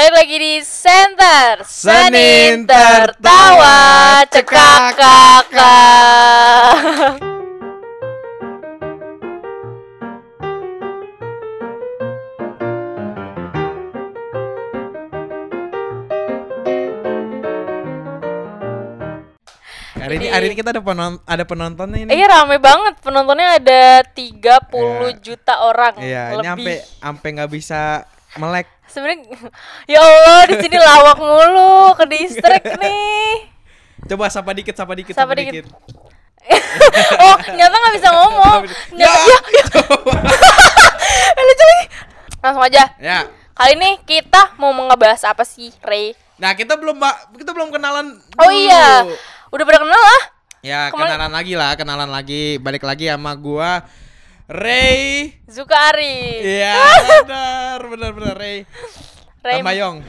Balik lagi di Center Senin tertawa cekak kakak Hari ini hari ini kita ada penon ada penontonnya ini. Iya rame banget penontonnya ada 30 Iya. juta orang Iya, ini sampai lebih. sampai nggak bisa melek. Sebenarnya ya Allah di sini lawak mulu ke distrik nih. Coba sapa dikit, sapa dikit, Sapa sapa, dikit. dikit. oh, nyata nggak bisa ngomong. Ya, Nyata, ya, Eh, lucu lagi. Langsung aja. ya. Kali ini kita mau ngebahas apa sih, Ray? Nah, kita belum Mbak, kita belum kenalan. Oh dulu. iya. Udah pada kenal lah. Ya, Kemarin- kenalan lagi lah, kenalan lagi. Balik lagi sama gua Ray. Zukari. Iya, benar, benar, benar Ray. Ray. Tambayong.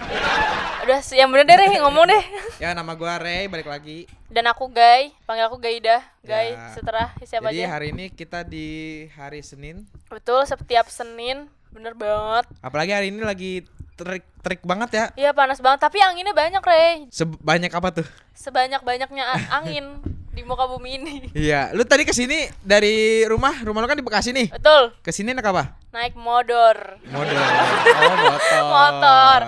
Udah yang bener deh, Ray, ngomong deh. Ya, nama gua Ray, balik lagi. Dan aku Gay, panggil aku Gaida. Gay, Ya. seterah siapa Jadi aja. hari ini kita di hari Senin. Betul, setiap Senin, bener banget. Apalagi hari ini lagi terik terik banget ya. Iya panas banget, tapi anginnya banyak, Ray. Sebanyak apa tuh? Sebanyak-banyaknya angin di muka bumi ini. Iya, lu tadi ke sini dari rumah, rumah lu kan di Bekasi nih. Betul, Ke sini naik apa? naik motor. Motor. Oh, motor. motor.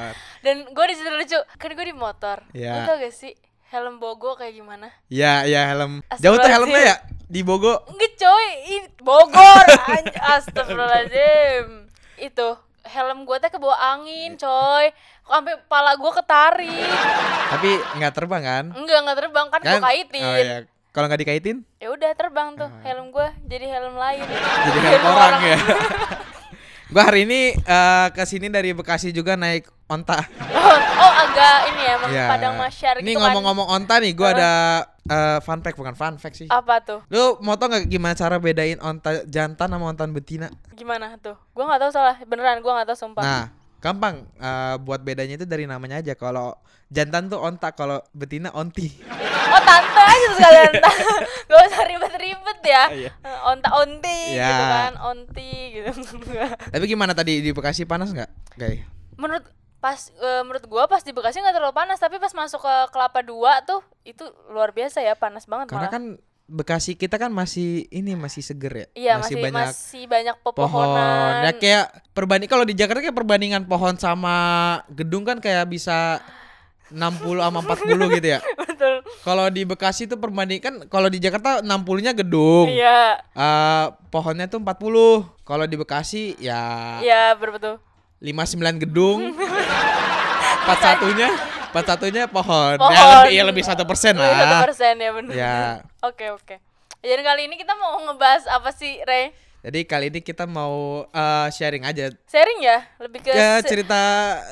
Dan gue di situ lucu, kan gue di motor. Lu Iya. tau gak sih helm bogo kayak gimana? Ya, ya helm. Jauh tuh helmnya ya di Bogo. Enggak coy, Bogor. Astagfirullahaladzim. Itu helm gue teh kebawa angin coy. Sampai kepala gue ketarik. Tapi nggak terbang kan? Enggak, enggak terbang kan, gue kaitin. Oh iya. Kalau nggak dikaitin, Ya udah terbang tuh helm gue jadi helm lain. jadi helm orang ya. gua hari ini eh, ke sini dari Bekasi juga naik onta. Oh, oh agak ini ya, emang Ya. padang masyar Ini gitu kan. ngomong-ngomong onta nih, gua ada eh, fun fact bukan fun fact sih. Apa tuh? Lu mau tau nggak gimana cara bedain onta jantan sama onta betina? Gimana tuh? Gue nggak tahu salah, beneran gue nggak tahu sumpah. Nah, gampang eh, buat bedanya itu dari namanya aja. Kalau jantan tuh onta, kalau betina onti. Oh tante aja tuh sekalian Gak usah ribet-ribet ya Iya. Onta onti Ya. gitu kan Onti gitu Tapi gimana tadi di Bekasi panas nggak, Gay? Menurut pas eh, menurut gua pas di Bekasi nggak terlalu panas tapi pas masuk ke Kelapa Dua tuh itu luar biasa ya panas banget Karena malah. kan Bekasi kita kan masih ini masih seger ya. iya masih masih banyak, pohon. pepohonan. Ya kayak perbanding kalau di Jakarta kayak perbandingan pohon sama gedung kan kayak bisa 60 sama 40 gitu ya. Betul. Kalau di Bekasi tuh perbandingan kalau di Jakarta 60-nya gedung. Iya. Eh, pohonnya tuh 40. Kalau di Bekasi ya Iya betul. 59 gedung. 41-nya 41-nya pohon. Pohon. Ya lebih ya lebih 1% Satu lah. persen ya benar. Ya. Oke oke. Jadi kali ini kita mau ngebahas apa sih Ray? Jadi kali ini kita mau eh, sharing aja Sharing ya, lebih ke ya cerita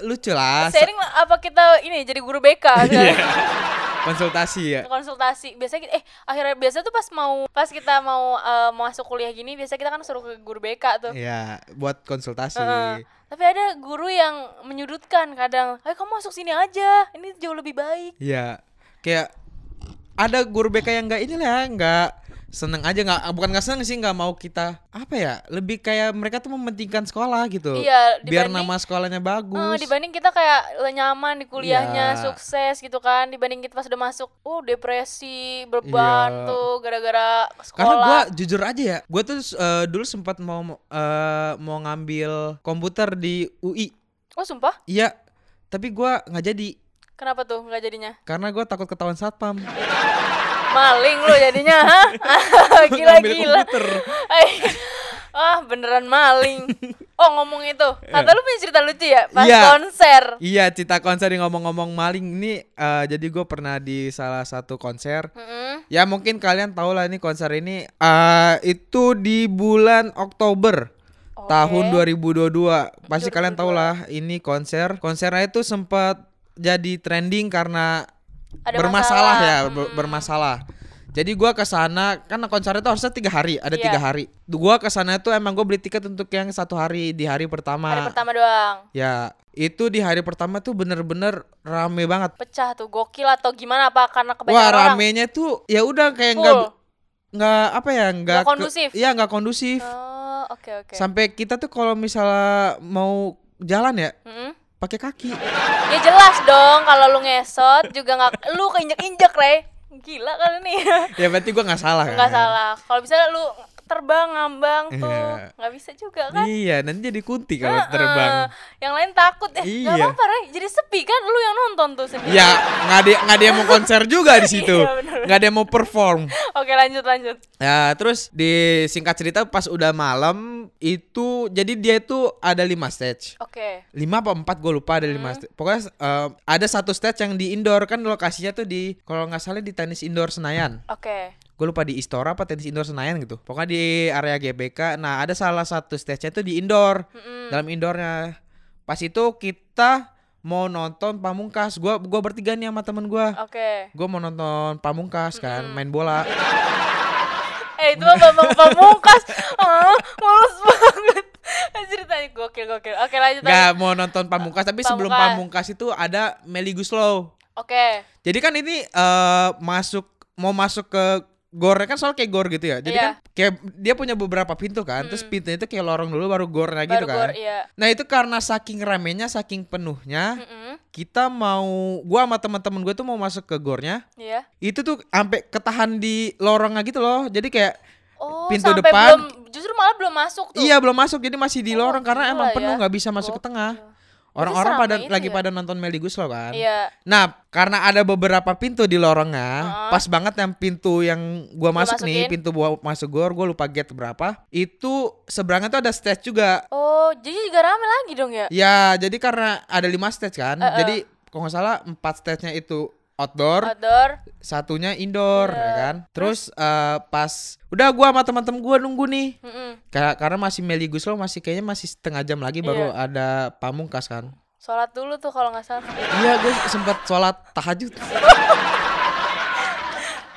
lucu lah. sharing lah, apa kita ini jadi guru BK sekarang? konsultasi ya. konsultasi biasa kita eh akhirnya biasa tuh pas mau pas kita mau mau masuk kuliah gini biasa kita kan suruh ke guru BK tuh Iya, buat konsultasi. Heeh. Tapi ada guru yang menyudutkan kadang ayo kamu masuk sini aja ini jauh lebih baik Iya. Kayak ada guru BK yang enggak inilah nggak seneng aja nggak bukan nggak seneng sih nggak mau kita apa ya lebih kayak mereka tuh mementingkan sekolah gitu. Iya, biar nama sekolahnya bagus. Dibanding kita kayak nyaman di kuliahnya Iya. sukses gitu kan dibanding kita pas udah masuk oh depresi beban Iya. tuh gara-gara sekolah karena gua jujur aja ya gue tuh eh, dulu sempat mau eh, mau ngambil komputer di UI oh sumpah? Iya tapi gua nggak jadi. Kenapa tuh nggak jadinya? Karena gue takut ketahuan satpam maling lu jadinya hah gila Ngambil gila komputer. Eh, ah beneran maling oh ngomong itu kata lu punya cerita lucu ya pas Iya. konser Iya, cita konser yang ngomong-ngomong maling ini eh, jadi gue pernah di salah satu konser. Mm-mm. Ya mungkin kalian tahu lah ini konser ini eh, itu di bulan Oktober Oke. tahun 2022. Pasti kalian 2022. tahu lah ini konser. Konsernya itu sempat jadi trending karena Ada bermasalah masalah. ya, ber- Hmm. bermasalah. Jadi gua ke sana karena konser itu harusnya tiga hari, ada Iya. tiga hari. Gua ke sana itu emang gue beli tiket untuk yang satu hari di hari pertama. hari pertama doang Ya, itu di hari pertama tuh bener-bener rame banget. pecah tuh gokil atau gimana apa karena kebanyakan Wah, orang ramenya tuh ya udah kayak nggak nggak apa ya, nggak ke- kondusif. Iya, nggak kondusif. oh oke oke Sampai kita tuh kalau misalnya mau jalan ya, Mm-mm. Pakai kaki. Ya jelas dong kalau lu ngesot juga nggak lu keinjek-injek, Re. Gila kali nih. ya berarti gua nggak salah kan? Nggak salah. Kalau bisa lu terbang ngambang tuh. Iya. Nggak bisa juga kan? Iya, nanti jadi kunti kalau Heeh. terbang. Yang lain takut. Eh, nggak Iya. apa-apa, Re. Jadi sepi kan lu yang nonton tuh sendiri. Ya, nggak ada nggak ada yang mau konser juga di situ. Iya, bener. Nggak ada yang mau perform. Oke, lanjut lanjut. Ya, terus di singkat cerita pas udah malam itu jadi dia itu ada lima stage. Oke. lima apa empat gue lupa ada lima stage. Pokoknya eh, ada satu stage yang di indoor kan lokasinya tuh di kalau nggak salah di tenis indoor Senayan. Oke. Gue lupa di Istora apa tenis indoor Senayan gitu. Pokoknya di area GBK. Nah ada salah satu stage-nya tuh di indoor. Mm-mm. Dalam indoornya. Pas itu kita mau nonton Pamungkas. Gua gua bertiga nih sama temen gua. Oke. Gue mau nonton Pamungkas kan, main bola. Eh itu mah Bambang Pamungkas. Ah, males banget. Ceritanya gokil gokil. Oke, lanjut. Gak lanjut. mau nonton Pamungkas, tapi sebelum Pamungkas. Pamungkas itu ada Meli Guslow. Oke. Jadi kan ini eh masuk mau masuk ke gornya kan soal kayak gor gitu ya. Jadi Iya. kan kayak dia punya beberapa pintu kan. Terus pintunya itu kayak lorong dulu baru gornya gitu Baru kan. gor, iya. Nah, itu karena saking ramenya, saking penuhnya, Mm-mm. kita mau gua sama teman-teman gue tuh mau masuk ke gornya. Iya. Itu tuh sampai ketahan di lorongnya gitu loh. Jadi kayak Oh, Pintu sampai depan. belum justru malah belum masuk tuh. iya belum masuk jadi masih di Oh, lorong karena emang ya. penuh nggak bisa masuk ke tengah. Orang-orang pada lagi ya? pada nonton Meli Guslow kan. Iya. Nah, karena ada beberapa pintu di lorongnya, Heeh. pas banget yang pintu yang gua Lu masuk nih, pintu gua masuk gor, gua lupa gate berapa. Itu seberangnya tuh ada stage juga. Oh, jadi juga rame lagi dong ya? Ya, jadi karena ada lima stage kan. Heeh. Jadi kalau nggak salah empat stage-nya itu outdoor, Outdoor. satunya indoor, Iya. ya kan. Terus eh, pas udah gua sama teman-teman gua nunggu nih. Mm-mm. Ka- Karena masih Meli Guslow masih kayaknya masih setengah jam lagi baru Iya. ada pamungkas kan. Sholat dulu tuh kalau nggak salah. Iya, gue sempat sholat tahajud.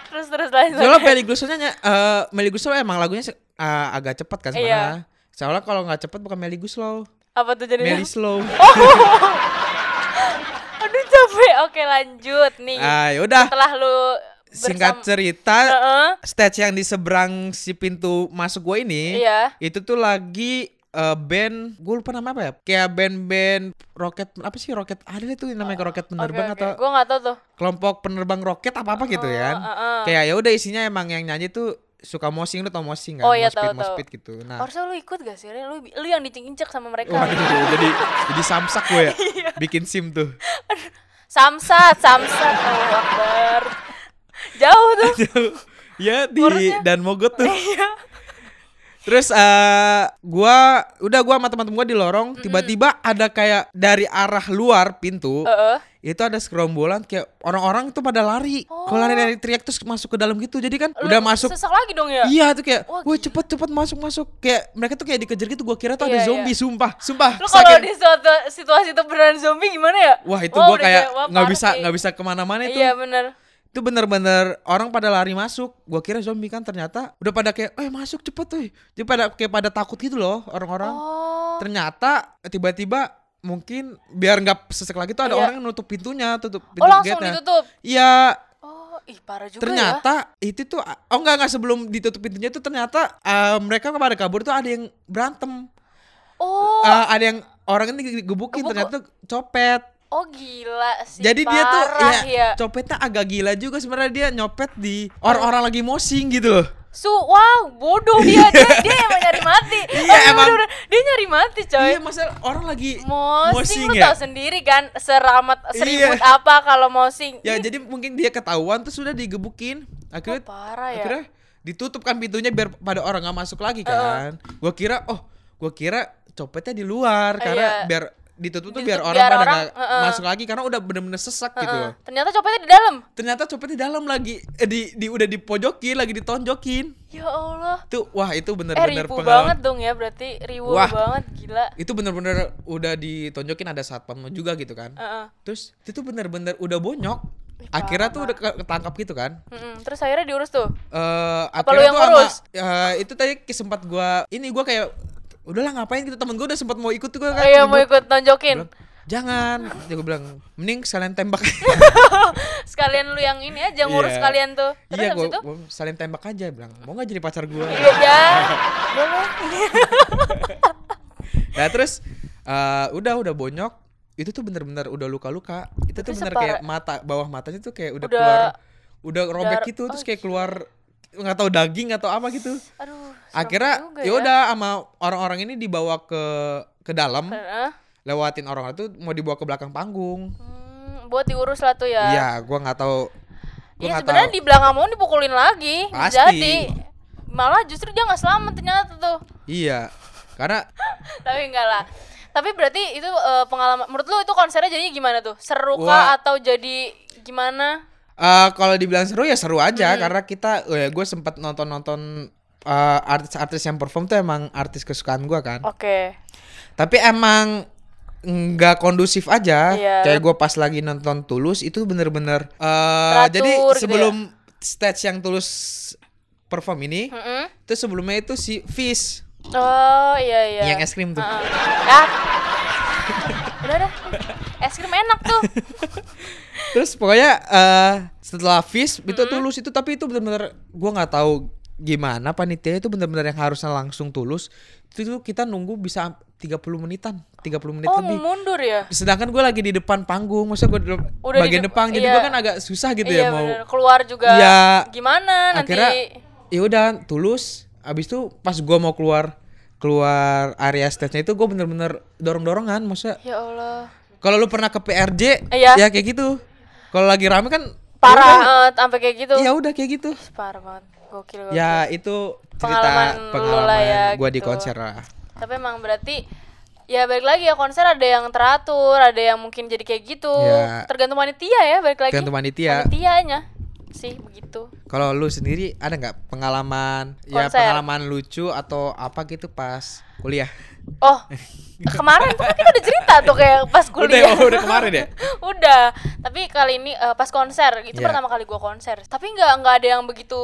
Terus terus lanjut. Soalnya Meli Guslow-nya eh Meli Guslow emang lagunya eh, agak cepat kan Iya. sebenarnya. Soalnya kalau nggak cepet bukan Meli Guslow, Apa tuh jadinya? Meli Slow. Aduh capek. Oke lanjut nih. Ah, yaudah. Setelah lu Singkat bersama- cerita, Heeh. stage yang di seberang si pintu masuk gue ini, Iya. itu tuh lagi eh, band, gue lupa nama apa ya? Kayak band-band roket apa sih roket? Ada itu namanya roket Oke penerbang oke. atau Gue nggak tahu tuh. kelompok penerbang roket apa apa gitu ya? heeh. Kayak ya udah isinya emang yang nyanyi tuh suka mosing lu tau mosing kan? Oh, iya, tahu. moshpit gitu. Nah, Harusnya lu ikut gak sih? Lu, lu yang dicing-incek sama mereka. Waduh, jadi jadi samsak gue ya. Iya. Bikin SIM tuh. Samsat, samsat. Oh, Akbar. Jauh tuh. ya di dan mogot tuh. Iya. Terus eh gua udah gua sama teman-teman gua di lorong, tiba-tiba ada kayak dari arah luar pintu Heeh. itu ada segerombolan kayak orang-orang tuh pada lari. Kalau lari dari teriak terus masuk ke dalam gitu. Jadi kan Lu udah masuk Sesak lagi dong ya? Iya tuh kayak, Wah, wah cepet cepet masuk masuk kayak mereka tuh kayak dikejar gitu. Gua kira tuh Iya, ada zombie, sumpah, sumpah. Lu kalau di suatu situasi itu beneran zombie gimana ya? Wah itu Wah, gua kayak nggak bisa nggak bisa ke mana-mana itu. Iya bener. Itu bener-bener orang pada lari masuk gua kira zombie kan ternyata udah pada kayak eh masuk cepet tuh jadi pada kayak pada takut gitu loh orang-orang Oh. ternyata tiba-tiba mungkin biar nggak sesek lagi tuh ada Iya. orang yang nutup pintunya tutup pintu Oh langsung gate-nya. ditutup. iya Oh, ih parah juga ya. ternyata itu tuh oh enggak enggak sebelum ditutup pintunya tuh ternyata eh, mereka pada kabur tuh ada yang berantem Oh, Eh, ada yang orang ini digebukin Gebuk- ternyata copet oh gila sih. Jadi dia tuh parah, ya, copetnya agak gila juga sebenarnya dia nyopet di orang-orang lagi mosing gitu loh. Su, wow, bodoh dia. Dia, dia emang nyari mati. Iya, Oh, emang. bener-bener. Dia nyari mati, coy. Iya, masa orang lagi Mosing, mosing lu ya. tau sendiri kan seramat seribut Iya. apa kalau mosing. Ya Ini- jadi mungkin dia ketahuan terus sudah digebukin. oh, Akhirnya parah ya. akhirnya ditutup kan pintunya biar pada orang nggak masuk lagi kan. Gua kira oh, gua kira copetnya di luar karena Iya. biar ditutup tuh biar orang biar pada orang, nggak heeh. masuk lagi karena udah bener-bener sesak gitu Heeh. loh. Ternyata copetnya di dalam. Ternyata copetnya di dalam lagi eh, di, di udah dipojokin lagi ditonjokin. Ya Allah. Tuh wah itu Eh bener-bener ribu pengalaman. banget dong ya berarti ribu Wah. banget gila. itu bener-bener udah ditonjokin ada satpam juga gitu kan Heeh. terus itu tuh bener-bener udah bonyok akhirnya tuh udah ke- ketangkap gitu kan Mm-mm. Terus akhirnya diurus tuh. eh Apa akhirnya lu yang tuh ngurus? eh, itu tadi sempat gua ini gua kayak udahlah ngapain gitu temen gua udah sempat mau ikut tuh gua kan Iya mau ikut nonjokin. bilang, jangan dia gua bilang mending sekalian tembak Sekalian lu yang ini aja ngurus Iya. kalian tuh. Terus iya itu? gua sekalian tembak aja bilang mau nggak jadi pacar gua Iya ya. Boleh. nah terus eh, udah udah bonyok itu tuh bener-bener udah luka-luka itu tuh bener kayak mata bawah matanya tuh kayak udah, Udah- keluar udah robek dar- gitu terus oh, kayak keluar nggak tahu daging atau apa gitu Aduh. Akhirnya juga ya udah sama orang-orang ini dibawa ke ke dalam Heeh. lewatin orang itu mau dibawa ke belakang panggung Hmm, buat diurus lah tuh ya. iya gua nggak tahu gua Iya nggak sebenarnya di belakang mau dipukulin lagi. Pasti. Jadi malah justru dia nggak selamat ternyata tuh. iya karena Tapi enggak lah. Tapi berarti itu eh, pengalaman menurut lu itu konsernya jadinya gimana tuh? Seru kah atau jadi gimana? eh kalau dibilang seru ya seru aja Hmm. karena kita ya gue sempat nonton-nonton eh, artis-artis yang perform tuh emang artis kesukaan gua kan Oke. tapi emang nggak kondusif aja Iya. kayak gue pas lagi nonton Tulus itu bener-bener Teratur jadi gitu ya? sebelum stage yang Tulus perform ini Mm-mm. itu sebelumnya itu si Fish Oh iya iya. yang es krim tuh Heeh. Ah. udah udah. Es krim enak tuh. terus pokoknya eh setelah Fish itu Tulus itu tapi itu bener-bener gue nggak tahu gimana panitia itu bener-bener yang harusnya langsung Tulus itu tuh kita nunggu bisa 30 menitan 30 menit Oh lebih mundur ya? sedangkan gue lagi di depan panggung masa gue di Udah di bagian dep- depan jadi iya. gue kan agak susah gitu iya ya mau bener. Keluar juga. Iya. Gimana nanti? akhirnya ya udah tulus abis itu pas gua mau keluar keluar area stage nya itu gue bener-bener dorong-dorongan maksudnya Ya Allah. kalau lu pernah ke PRJ Iya. ya kayak gitu kalau lagi rame kan Parah eh, sampai kayak gitu. ya udah kayak gitu Parah banget. Gokil gokil. ya itu cerita Pengalaman pengalaman ya, di gitu. konser lah Tapi emang berarti ya balik lagi ya konser ada yang teratur, ada yang mungkin jadi kayak gitu. Ya. Tergantung panitia ya balik lagi. Tergantung panitia. Panitianya sih begitu. kalau lu sendiri ada nggak pengalaman ya Konser. pengalaman lucu atau apa gitu pas kuliah Oh, kemarin tuh kan kita udah cerita tuh kayak pas kuliah. Udah, udah kemarin ya? udah. Tapi kali ini eh, pas konser, itu Iya. pertama kali gua konser. Tapi nggak nggak ada yang begitu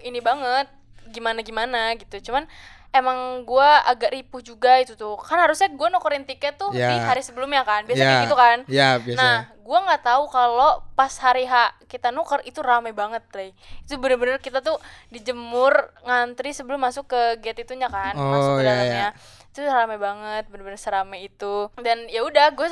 ini banget, gimana gimana gitu. Cuman emang gua agak ripuh juga itu tuh. Kan harusnya gua nukerin tiket tuh Iya. di hari sebelumnya kan. Biasa Ya, kayak gitu kan. ya biasa Nah, gua nggak tahu kalau pas hari H kita nuker itu rame banget, Play. Itu bener-bener kita tuh dijemur ngantri sebelum masuk ke gate itunya kan, masuk Oh, ke iya, dalamnya. Itu rame banget, bener-bener serame itu. Dan ya udah, gue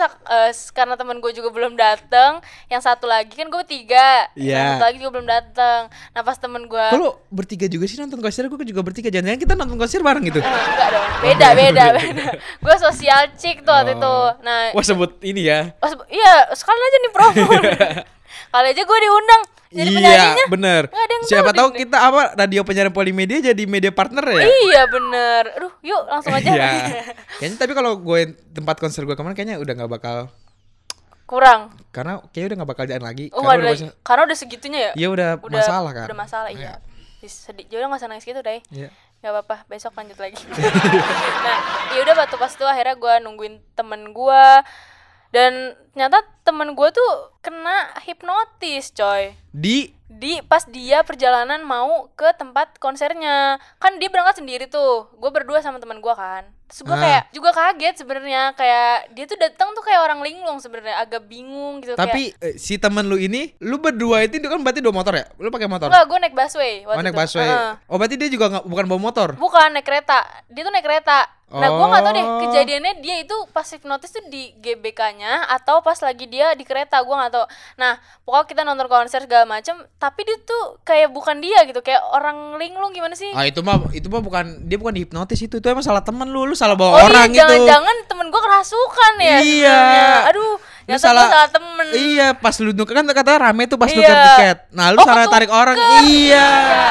karena temen gue juga belum dateng, yang satu lagi kan gue tiga, Iya. yang satu lagi juga belum dateng. Nah pas temen gue Kalau bertiga juga sih nonton konser, gue juga bertiga. Jangan-jangan kita nonton konser bareng gitu. Eh, enggak dong, beda beda beda. Gue sosial chick tuh waktu itu. Nah, Wah sebut ini ya. Oh, iya, sekalian aja nih promo. Kali aja gue diundang jadi iya, bener. Siapa tahu kita apa radio penyiaran Polimedia jadi media partner ya? Iya bener. Aduh, yuk langsung aja. Iya. Kayaknya tapi kalau gue tempat konser gue kemarin kayaknya udah nggak bakal Kurang. karena kayaknya udah nggak bakal jalan lagi. Oh, karena udah lagi. Karena udah segitunya ya? Iya udah, udah masalah kan. Udah masalah, iya. Ih, Sedih. Jadi nggak usah nangis gitu deh. Iya. Gak apa-apa, besok lanjut lagi. nah, ya udah waktu pas itu akhirnya gue nungguin temen gue dan ternyata temen gue tuh kena hipnotis, coy. Di di pas dia perjalanan mau ke tempat konsernya kan dia berangkat sendiri tuh gue berdua sama teman gue kan terus gue Ah. kayak juga kaget sebenarnya kayak dia tuh datang tuh kayak orang linglung sebenarnya agak bingung gitu kayak tapi eh, si temen lu ini, lu berdua itu kan berarti dua motor ya? Lu pakai motor? enggak gue naik busway Oh waktu naik itu. busway. Heeh. Oh berarti dia juga nggak bukan bawa motor? bukan naik kereta dia tuh naik kereta nah gue nggak tahu deh Oh. kejadiannya dia itu pas hipnotis tuh di GBK-nya atau pas lagi dia di kereta gue nggak tahu nah pokoknya kita nonton konser segala macem tapi dia tuh kayak bukan dia gitu kayak orang linglung gimana sih Ah itu mah itu mah bukan dia bukan dihipnotis itu itu emang salah temen lu lu salah bawa Oh orang iya, gitu. jangan-jangan temen gue kerasukan ya Iya. sebenarnya. Aduh, Lu salah, salah temen Iya, pas lu nuker kan katanya rame tuh pas Iya. nuker tiket. Nah, lu Oh, salah tarik orang. Iya. Ya,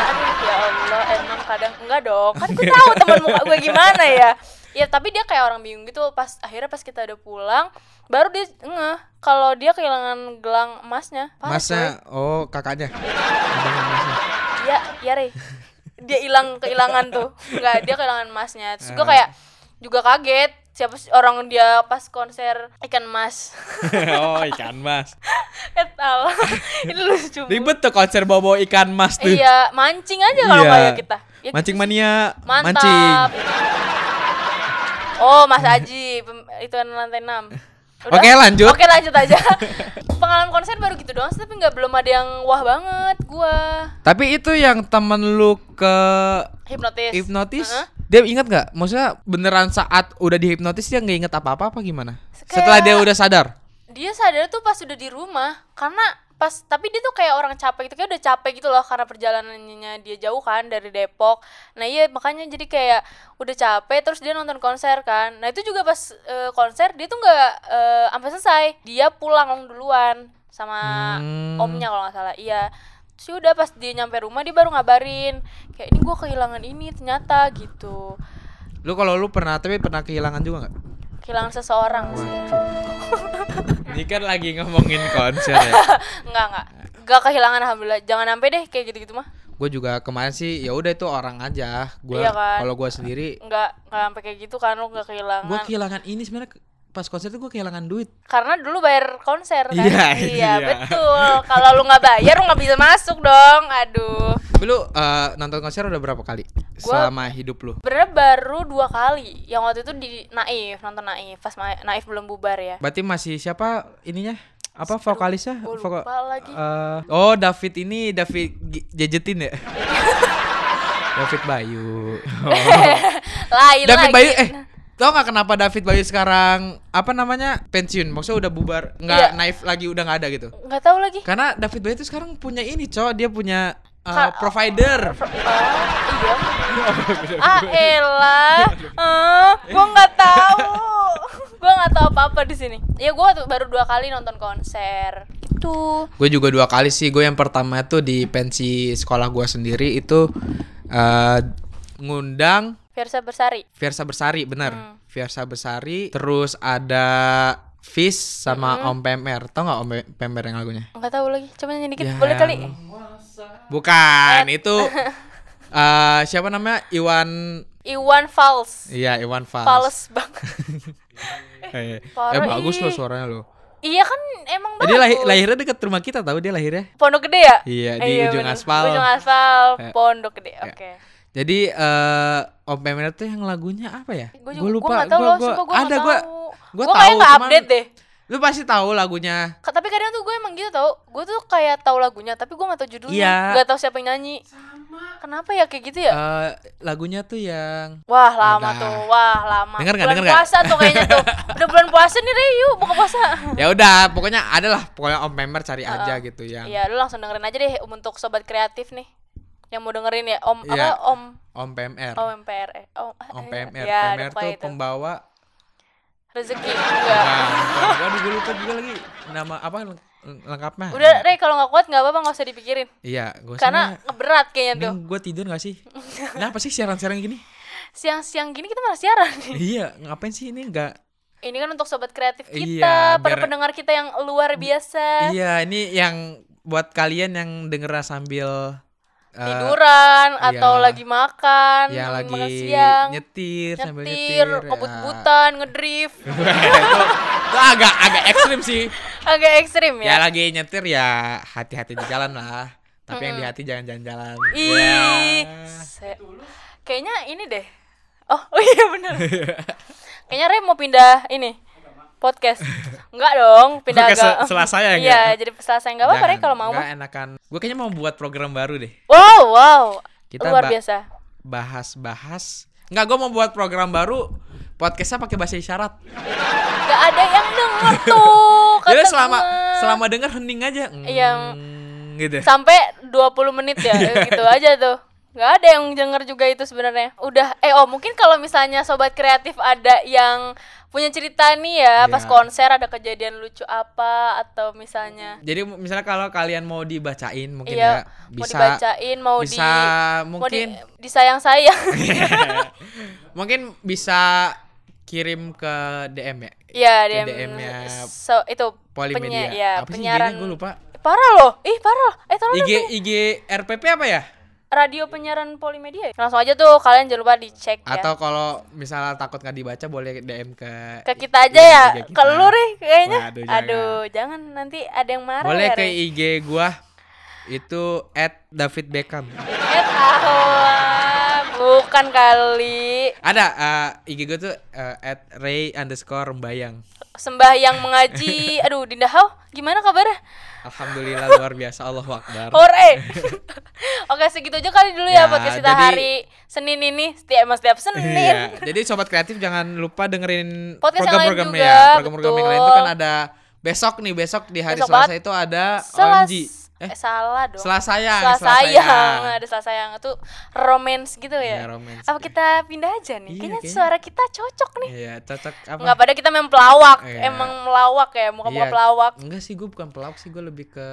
aduh ya Allah, emang kadang enggak dong. Kan gue tahu temen muka gue gimana ya. Ya tapi dia kayak orang bingung gitu pas akhirnya pas kita udah pulang baru dia ngeh kalau dia kehilangan gelang emasnya. Parah, Masnya oh kakaknya. Iya, iya Rey. Dia hilang kehilangan tuh. Enggak, dia kehilangan emasnya. Terus gue Ah. kayak juga kaget siapa sih orang dia pas konser ikan emas. oh, ikan mas. Etal. Ini lucu. Ribet tuh konser bawa ikan mas tuh. Iya, mancing aja kalau Iya. ya kita. Ya Mancing gitu mania, Mantap. mancing. Oh, Mas Aji, itu lantai 6. Oke, lanjut. Oke, lanjut aja. Pengalaman konser baru gitu doang, tapi nggak belum ada yang wah banget gua. Tapi itu yang temen lu ke Hipnotis. hipnotis Heeh. Dia ingat nggak? Maksudnya beneran saat udah dihipnotis dia nggak inget apa-apa apa gimana? Kayak- Setelah dia udah sadar. dia sadar tuh pas udah di rumah karena pas tapi dia tuh kayak orang capek gitu kayak udah capek gitu loh karena perjalanannya dia jauh kan dari Depok. Nah iya makanya jadi kayak udah capek terus dia nonton konser kan. Nah itu juga pas eh, konser dia tuh nggak eh, sampai selesai. Dia pulang duluan sama Hmm. omnya kalau nggak salah iya. Terus udah pas dia nyampe rumah dia baru ngabarin kayak ini gue kehilangan ini ternyata gitu. Lu kalau lu pernah tapi pernah kehilangan juga nggak? kehilangan seseorang sih Ini kan lagi ngomongin konser ya. Enggak, enggak. Enggak kehilangan alhamdulillah. Jangan sampai deh kayak gitu-gitu mah. gue juga kemarin sih ya udah itu orang aja. Gua Iya kan? kalau gua sendiri Enggak, enggak sampai kayak gitu kan lu enggak kehilangan. gua kehilangan ini sebenarnya pas konser tuh gua kehilangan duit. Karena dulu bayar konser kan. Iya, iya. betul. Kalau lu nggak bayar lu nggak bisa masuk dong. Aduh. Lu eh, nonton konser udah berapa kali Gua- selama hidup lu? Sebenarnya baru dua kali. Yang waktu itu di Naif, nonton Naif. Pas Naif belum bubar ya. Berarti masih siapa ininya? Apa vokalisnya? Vokal- lagi. Eh, oh, David ini David Jejetin ya? David Bayu. Oh. Lain David lagi. Bayu eh Tau gak kenapa David Bayu sekarang apa namanya pensiun? Maksudnya udah bubar, nggak Iya. naif lagi, udah nggak ada gitu. Nggak tahu lagi. Karena David Bayu itu sekarang punya ini, cowok dia punya uh, Ka- provider. Oh, iya. ah elah. Eh, gua nggak tahu. gua nggak tahu apa-apa di sini. Ya tuh baru dua kali nonton konser. Gitu. Gue juga dua kali sih. Gue yang pertama tuh di pensi sekolah gue sendiri itu uh, ngundang Versa Bersari. Fiersa Bersari, bener. Hmm. Fiersa Bersari. Terus ada Fish sama Hmm. Om Pemer. Tau gak Om Pemer yang lagunya? Nggak tahu lagi. Coba nyanyi dikit. Yang- Boleh kali. Bukan, itu uh, siapa namanya? Iwan Iwan Fals. Iya, Iwan Fals. Fals banget. Eh, eh, bagus loh suaranya loh. iya kan emang Eh, Dia lahir, bagus. lahirnya dekat rumah kita tahu dia lahirnya. Pondok Gede ya? Iya, di ujung bener. aspal. Ujung aspal, Eh. Pondok Gede. Ya. Oke. Jadi eh Om Pemer tuh yang lagunya apa ya? Gue Gua juga gua nggak tahu loh, gua ada gua tahu. gua Gua tahu kayak nggak cuman- update deh. Lu pasti tahu lagunya. Ka- Tapi kadang tuh gue emang gitu tau Gue tuh kayak tahu lagunya Tapi gue gak tahu judulnya Iya. Gak tahu siapa yang nyanyi Kenapa ya kayak gitu ya? Eh lagunya tuh yang Wah lama Udah. tuh Wah lama Denger nggak, Bulan denger puasa tuh kayaknya tuh Udah bulan puasa nih Rey Yuk buka puasa ya udah pokoknya ada lah pokoknya Om Pemer cari aja gitu yang Iya lu langsung dengerin aja deh Untuk sobat kreatif nih Yang mau dengerin ya Om Iya. apa Om Om PMR. Om MPR eh, Om, Om eh, PMR. ya, PMR tuh itu. pembawa Rezeki enggak Nah, waduh gue lupa juga lagi nama apa leng- lengkapnya. Udah Rey kalau gak kuat gak apa-apa gak usah dipikirin Iya, gue Karena berat kayaknya tuh gue tidur gak sih? Kenapa sih siaran-siaran gini? Siang-siang gini kita malah siaran nih iya, ngapain sih ini enggak? Ini kan untuk sobat kreatif kita, Iya, para biar- pendengar kita yang luar biasa. Iya, ini yang buat kalian yang denger sambil eh, Tiduran atau iya. lagi makan, makan lagi siang, nyetir, sambil nyetir, nyetir. ngebut-butan, ngedrift. Ya. itu, itu agak agak ekstrim sih. Agak ekstrim Ya ya. lagi nyetir ya hati-hati di jalan lah. Tapi yang di hati jangan jalan-jalan. Ih. Ya. Kayaknya ini deh. Oh, oh iya bener Kayaknya Rey mau pindah ini podcast. Enggak dong, pindah agak. se- Selasa ya, Iya, enggak? jadi Selasa enggak apa-apa Jangan, kalau mau. nggak mah. enakan. Gue kayaknya mau buat program baru deh. Wow, wow. Kita luar ba- biasa. Bahas-bahas. Nggak, gue mau buat program baru. Podcastnya pakai bahasa isyarat. Gak ada yang denger tuh. Jadi selama selama denger hening aja. Iya. Mm, gitu. sampai 20 menit ya gitu aja tuh nggak ada yang denger juga itu sebenarnya udah eh oh mungkin kalau misalnya sobat kreatif ada yang punya cerita nih ya pas Iya. konser ada kejadian lucu apa atau misalnya Jadi misalnya kalau kalian mau dibacain mungkin iya ya mau bisa dibacain mau bisa di mungkin mau di, disayang sayang mungkin bisa kirim ke DM ya. Iya DM, DM-nya so, itu Polimedia. penyi- ya, apa sih penyiaran gue lupa. parah loh ih parah eh tolong IG dong, IG RPP apa ya? Radio penyiaran Polimedia ya? langsung aja tuh kalian jangan lupa dicek ya Atau kalau misalnya takut nggak dibaca boleh DM ke ke kita aja ya ke lu kayaknya Waduh, aduh, jangan. jangan. nanti ada yang marah boleh ya ke. IG gua itu David Beckham. eh bukan kali Ada eh, IG gua tuh eh, at Ray underscore Rembayang. sembahyang mengaji. Aduh, Dinda Hau, gimana kabarnya? Alhamdulillah luar biasa Allahu Akbar. Hore. Oke, segitu aja kali dulu ya, Ya, podcast kita jadi- hari Senin ini. Setiap emang setiap Senin. Iya, jadi sobat kreatif jangan lupa dengerin Podcast yang lain program-program juga, ya. Program-program yang lain itu kan ada besok nih, besok di hari Besok Selasa itu ada Selas- OMG. Eh, Eh, salah dong. Selasayang, Selah Selasayang. sayang. Ada selah sayang itu romance gitu Iya, ya. romance. Apa kita pindah aja nih? Iya, kayaknya kayaknya. suara kita cocok nih. Iya, cocok apa? Enggak pada kita memang pelawak. Iya. Emang melawak ya, muka-muka Iya. pelawak. Enggak sih, gue bukan pelawak sih, gue lebih ke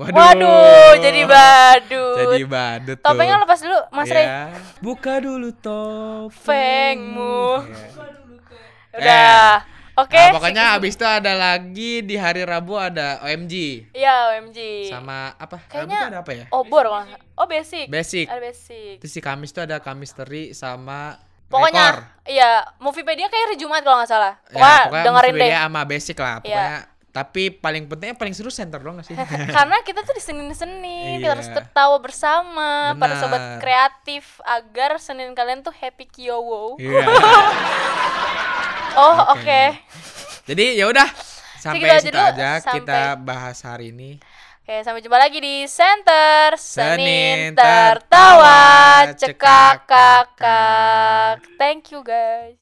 Waduh, jadi badut. Jadi badut. Topengnya lepas dulu, Mas Rey. Iya. Buka dulu topengmu. Iya. Udah. Oke. Nah, pokoknya abis itu ada lagi di hari Rabu ada OMG Iya, OMG. sama apa? Rabu Kayaknya tuh ada apa ya? obor salah. Oh, basic. Basic. Ada basic. Terus si Kamis tuh ada Kamisteri sama Pokoknya Rekor. iya, Moviepedia kayak hari Jumat kalau nggak salah. Ya, Pokoknya, pokoknya dengerin deh. Sama Basic lah. Iya. Pokoknya tapi paling pentingnya paling seru center dong gak sih? Karena kita tuh di Senin-Senin, kita Iya. harus tertawa bersama para Benar. sobat kreatif agar Senin kalian tuh happy kiowo. Iya. Oh, oke. Oke. Jadi ya udah sampai aja situ aja sampai- kita bahas hari ini. Oke, sampai jumpa lagi di Center Senin Senin tertawa tertawa, cekak kakak. Thank you guys.